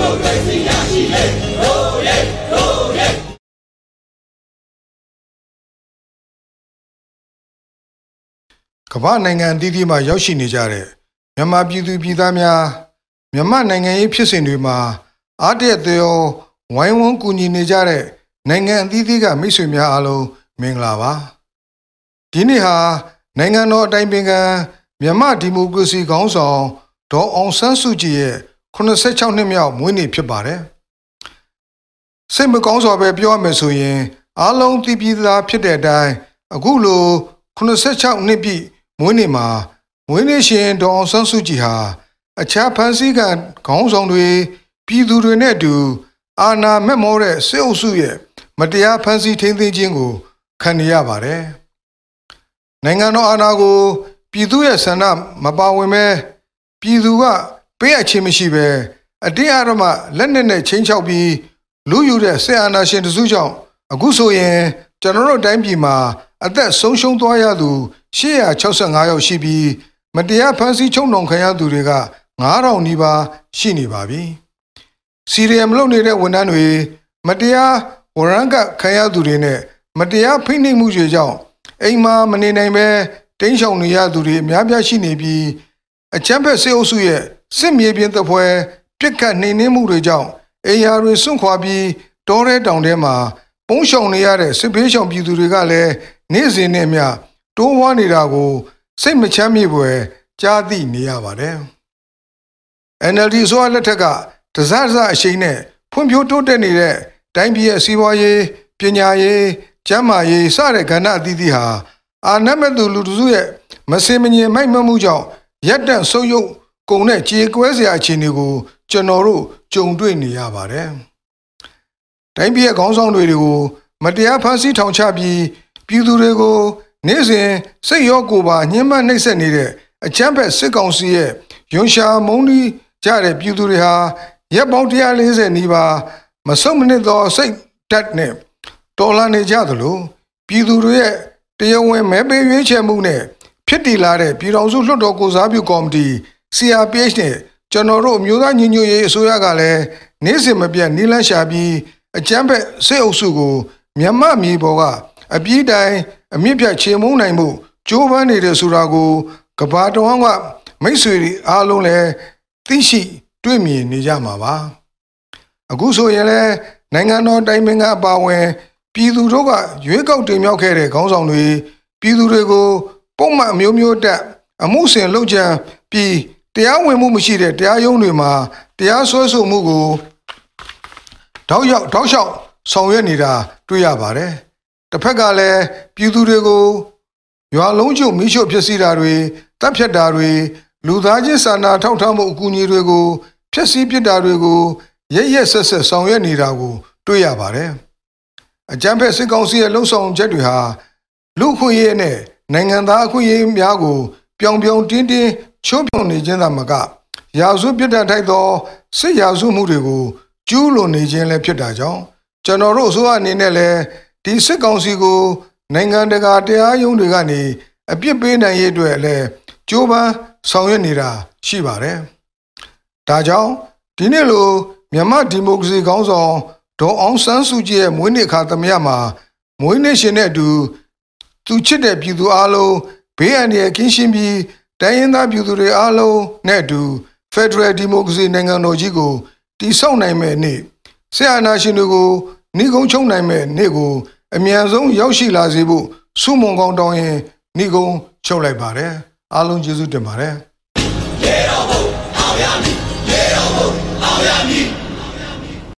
မိုကရေစီရရှိလေရိုးရဲရိုးရဲကမ္ဘာနိုင်ငံအသီးသီးမှာရောက်ရှိနေကြတဲ့မြန်မာပြည်သူပြည်သားများမြန်မာနိုင်ငံရေးဖြစ်စဉ်တွေမှာအားတရသောဝိုင်းဝန်းကူညီနေကြတဲ့နိုင်ငံအသီးသီးကမိတ်ဆွေများအားလုံးမင်္ဂလာပါဒီနေ့ဟာနိုင်ငံတော်အတိုင်ပင်ခံမြန်မာဒီမိုကရေစီခေါင်းဆောင်ဒေါ်အောင်ဆန်းစုကြည်ရဲ့ 86နှစ်မြောက်မွေးနေ့ဖြစ်ပါတယ်စိတ်မကောင်းစွာပဲပြောရမယ်ဆိုရင်အားလုံးသိပြီးသားဖြစ်တဲ့အတိုင်းအခုလို86နှစ်ပြည့်မွေးနေ့မှာမွေးနေ့ရှင်ဒေါ်အောင်ဆန်းစုကြည်ဟာအခြားဖန်ဆီးခံခေါင်းဆောင်တွေပြည်သူတွေနဲ့အတူအာဏာမက်မောတဲ့စစ်အုပ်စုရဲ့မတရားဖန်ဆီးထိန်းသိမ်းခြင်းကိုခံနေရပါတယ်။နိုင်ငံတော်အာဏာကို ပြည်သူရဲ့ဆန္ဒမပါဝင်ပဲပြည်သူက ပေးအပ်ခြင်းမရှိပဲအတင်းအဓမ္မလက်နက်နဲ့ချင်းချောက်ပြီးလူယူတဲ့စစ်အာဏာရှင်တစုကြောင့်အခုဆိုရင်ကျွန်တော်တို့တိုင်းပြည်မှာအသက်ဆုံးရှုံးသွားရသူ865ယောက်ရှိပြီးမတရားဖမ်းဆီးချုပ်နှောင်ခံရသူတွေက9000နီးပါးရှိနေပါပြီ။စီရီယမ်လုပ်နေတဲ့ဝန်ထမ်းတွေမတရားဝရန်ကခံရသူတွေနဲ့မတရားဖိနှိပ်မှုတွေကြောင့်အိမ်မှာမနေနိုင်ပဲတင်းရှောင်နေရသူတွေအများပြားရှိနေပြီးအချမ်းဖက်စေအုပ်စုရဲ့ စစ်မြေပြင်သပွဲပြစ်ခတ်နှိမ်နင်းမှုတွေကြောင့်အိမ်ယာတွေစွန့်ခွာပြီးတောထဲတောင်ထဲမှာပုံးရှောင်နေရတဲ့စစ်ဘေးရှောင်ပြည်သူတွေကလည်းနေ့စဉ်နဲ့မျှတိုးဝါးနေတာကိုစိတ်မချမ်းမြေပွယ်ကြားသိနေရပါတယ်။ NLD ဆိုရလက်ထက်ကတစားတစားအရှိန်နဲ့ဖွံ့ဖြိုးတိုးတက်နေတဲ့တိုင်းပြည်ရဲ့စီးပွားရေးပညာရေးကျန်းမာရေးစတဲ့ကဏ္ဍအသီးသီးဟာအာဏာမဲ့သူလူထုရဲ့မစင်မငင်မိုက်မမှုကြောင့်ရက်တန့်ဆုပ်ယုပ် ကုန်တဲ့ကြေကွဲစရာအခြေအနေကိုကျွန်တော်တို့ကြုံတွေ့နေရပါတယ်။တိုင်းပြည်ရဲ့ခေါင်းဆောင်တွေကို မတရားဖမ်းဆီးထောင်ချပြီးပြည်သူတွေကိုနေ့စဉ်စိတ်ရောကိုယ်ပါညှဉ်းပန်းနှိပ်စက်နေတဲ့အချမ်းဖက်စစ်ကောင်စီရဲ့ယွန်ရှာမုန်းတီးကြတဲ့ပြည်သူတွေဟာရက်ပေါင်း140နီးပါးမဆုံးမနစ်သောစိတ်ဓာတ်နဲ့တော်လှန်နေကြသလိုပြည်သူတွေရဲ့တရားဝင်မဲပေးရွေးချယ်မှုနဲ့ဖြစ်တည်လာတဲ့ပြည်ထောင်စုလွှတ်တော်ကိုစားပြုကော်မတီ CRPH နဲ့ကျွန်တော်တို့အမျိုးသားညီညွတ်ရေးအစိုးရကလည်းနေ့စဉ်မပြတ်နီးလန်းရှာပြီးအကြမ်းဖက်စစ်အုပ်စုကိုမြန်မာမြေပေါ်ကအပြည့်တိုင်အမြင့်ပြတ်ချေမုန်းနိုင်မှုကြိုးပမ်းနေတယ်ဆိုတာကိုကဘာတော်ကမိတ်ဆွေတွေအားလုံးလည်းသိရှိတွေ့မြင်နေကြမှာပါအခုဆိုရင်လည်းနိုင်ငံတော်တိုင်ပင်ကအပါဝင်ပြည်သူတို့ကရွေးကောက်တင်မြှောက်ခဲ့တဲ့ခေါင်းဆောင်တွေပြည်သူတွေကိုပုံမှန်အမျိုးမျိုးတက်အမှုဆင်လုပ်ကြံပြီး တရားဝင်မှုမရှိတဲ့တရားရုံးတွေမှာတရားစွဲဆိုမှုကိုတောက်ရောက်တောက်လျှောက်ဆောင်ရွက်နေတာတွေ့ရပါတယ်။တစ်ဖက်ကလည်းပြည်သူတွေကိုရွာလုံးကျုံမိရှို့ဖြစ်စီတာတွေတပ်ဖြတ်တာတွေလူသားချင်းစာနာထောက်ထားမှုအကူအညီတွေကိုဖျက်ဆီးပစ်တာတွေကိုရရက်ဆက်ဆက်ဆောင်ရွက်နေတာကို တွေ့ရပါတယ်။အကြမ်းဖက်စစ်ကောင်စီရဲ့လှုံ့ဆော်ချက်တွေဟာလူခွင့်ရေးနဲ့နိုင်ငံသားအခွင့်အရေးများကိုပြောင်ပြောင်တင်းတင်း ချိုးဖြုံနေခြင်းသာမကရာဇဝပြစ်ဒဏ်ထိုက်သောစစ်ရာဇဝမှုတွေကိုကျူးလွန်နေခြင်းလည်းဖြစ်တာကြောင့်ကျွန်တော်တို့အစိုးရအနေနဲ့လည်းဒီစစ်ကောင်စီကို နိုင်ငံတကာတရားရုံးတွေကနေအပြစ်ပေးနိုင်ရေးအတွက်လည်းကြိုးပမ်းဆောင်ရွက်နေတာရှိပါတယ်။ဒါကြောင့်ဒီနေ့လိုမြန်မာဒီမိုကရေစီခေါင်းဆောင်ဒေါ်အောင်ဆန်းစုကြည်ရဲ့မွေးနေ့ခါသမယမှာမွေးနေ့ရှင်တဲ့အတူသူချစ်တဲ့ပြည်သူအလုံးဘေးအန္တရာယ်ကင်းရှင်းပြီး တိုင်းရင်းသားပြည်သူတွေအားလုံးနဲ့အတူ Federal Democracy နိုင်ငံတော်ကြီးကိုတည်ဆောက်နိုင်မယ့်နေ့ဆရာနာရှင်တွေကိုနှီးကုံချုံနိုင်မယ့်နေ့ကိုအမြန်ဆုံးရောက်ရှိလာစေဖို့ဆုမွန်ကောင်းတောင်းရင်နှီးကုံချုပ်လိုက်ပါတယ်အားလုံးကျေးဇူးတင်ပါတယ်ရေတော်ဘုံအောင်ရမည်ရေတော်ဘုံအောင်ရမည်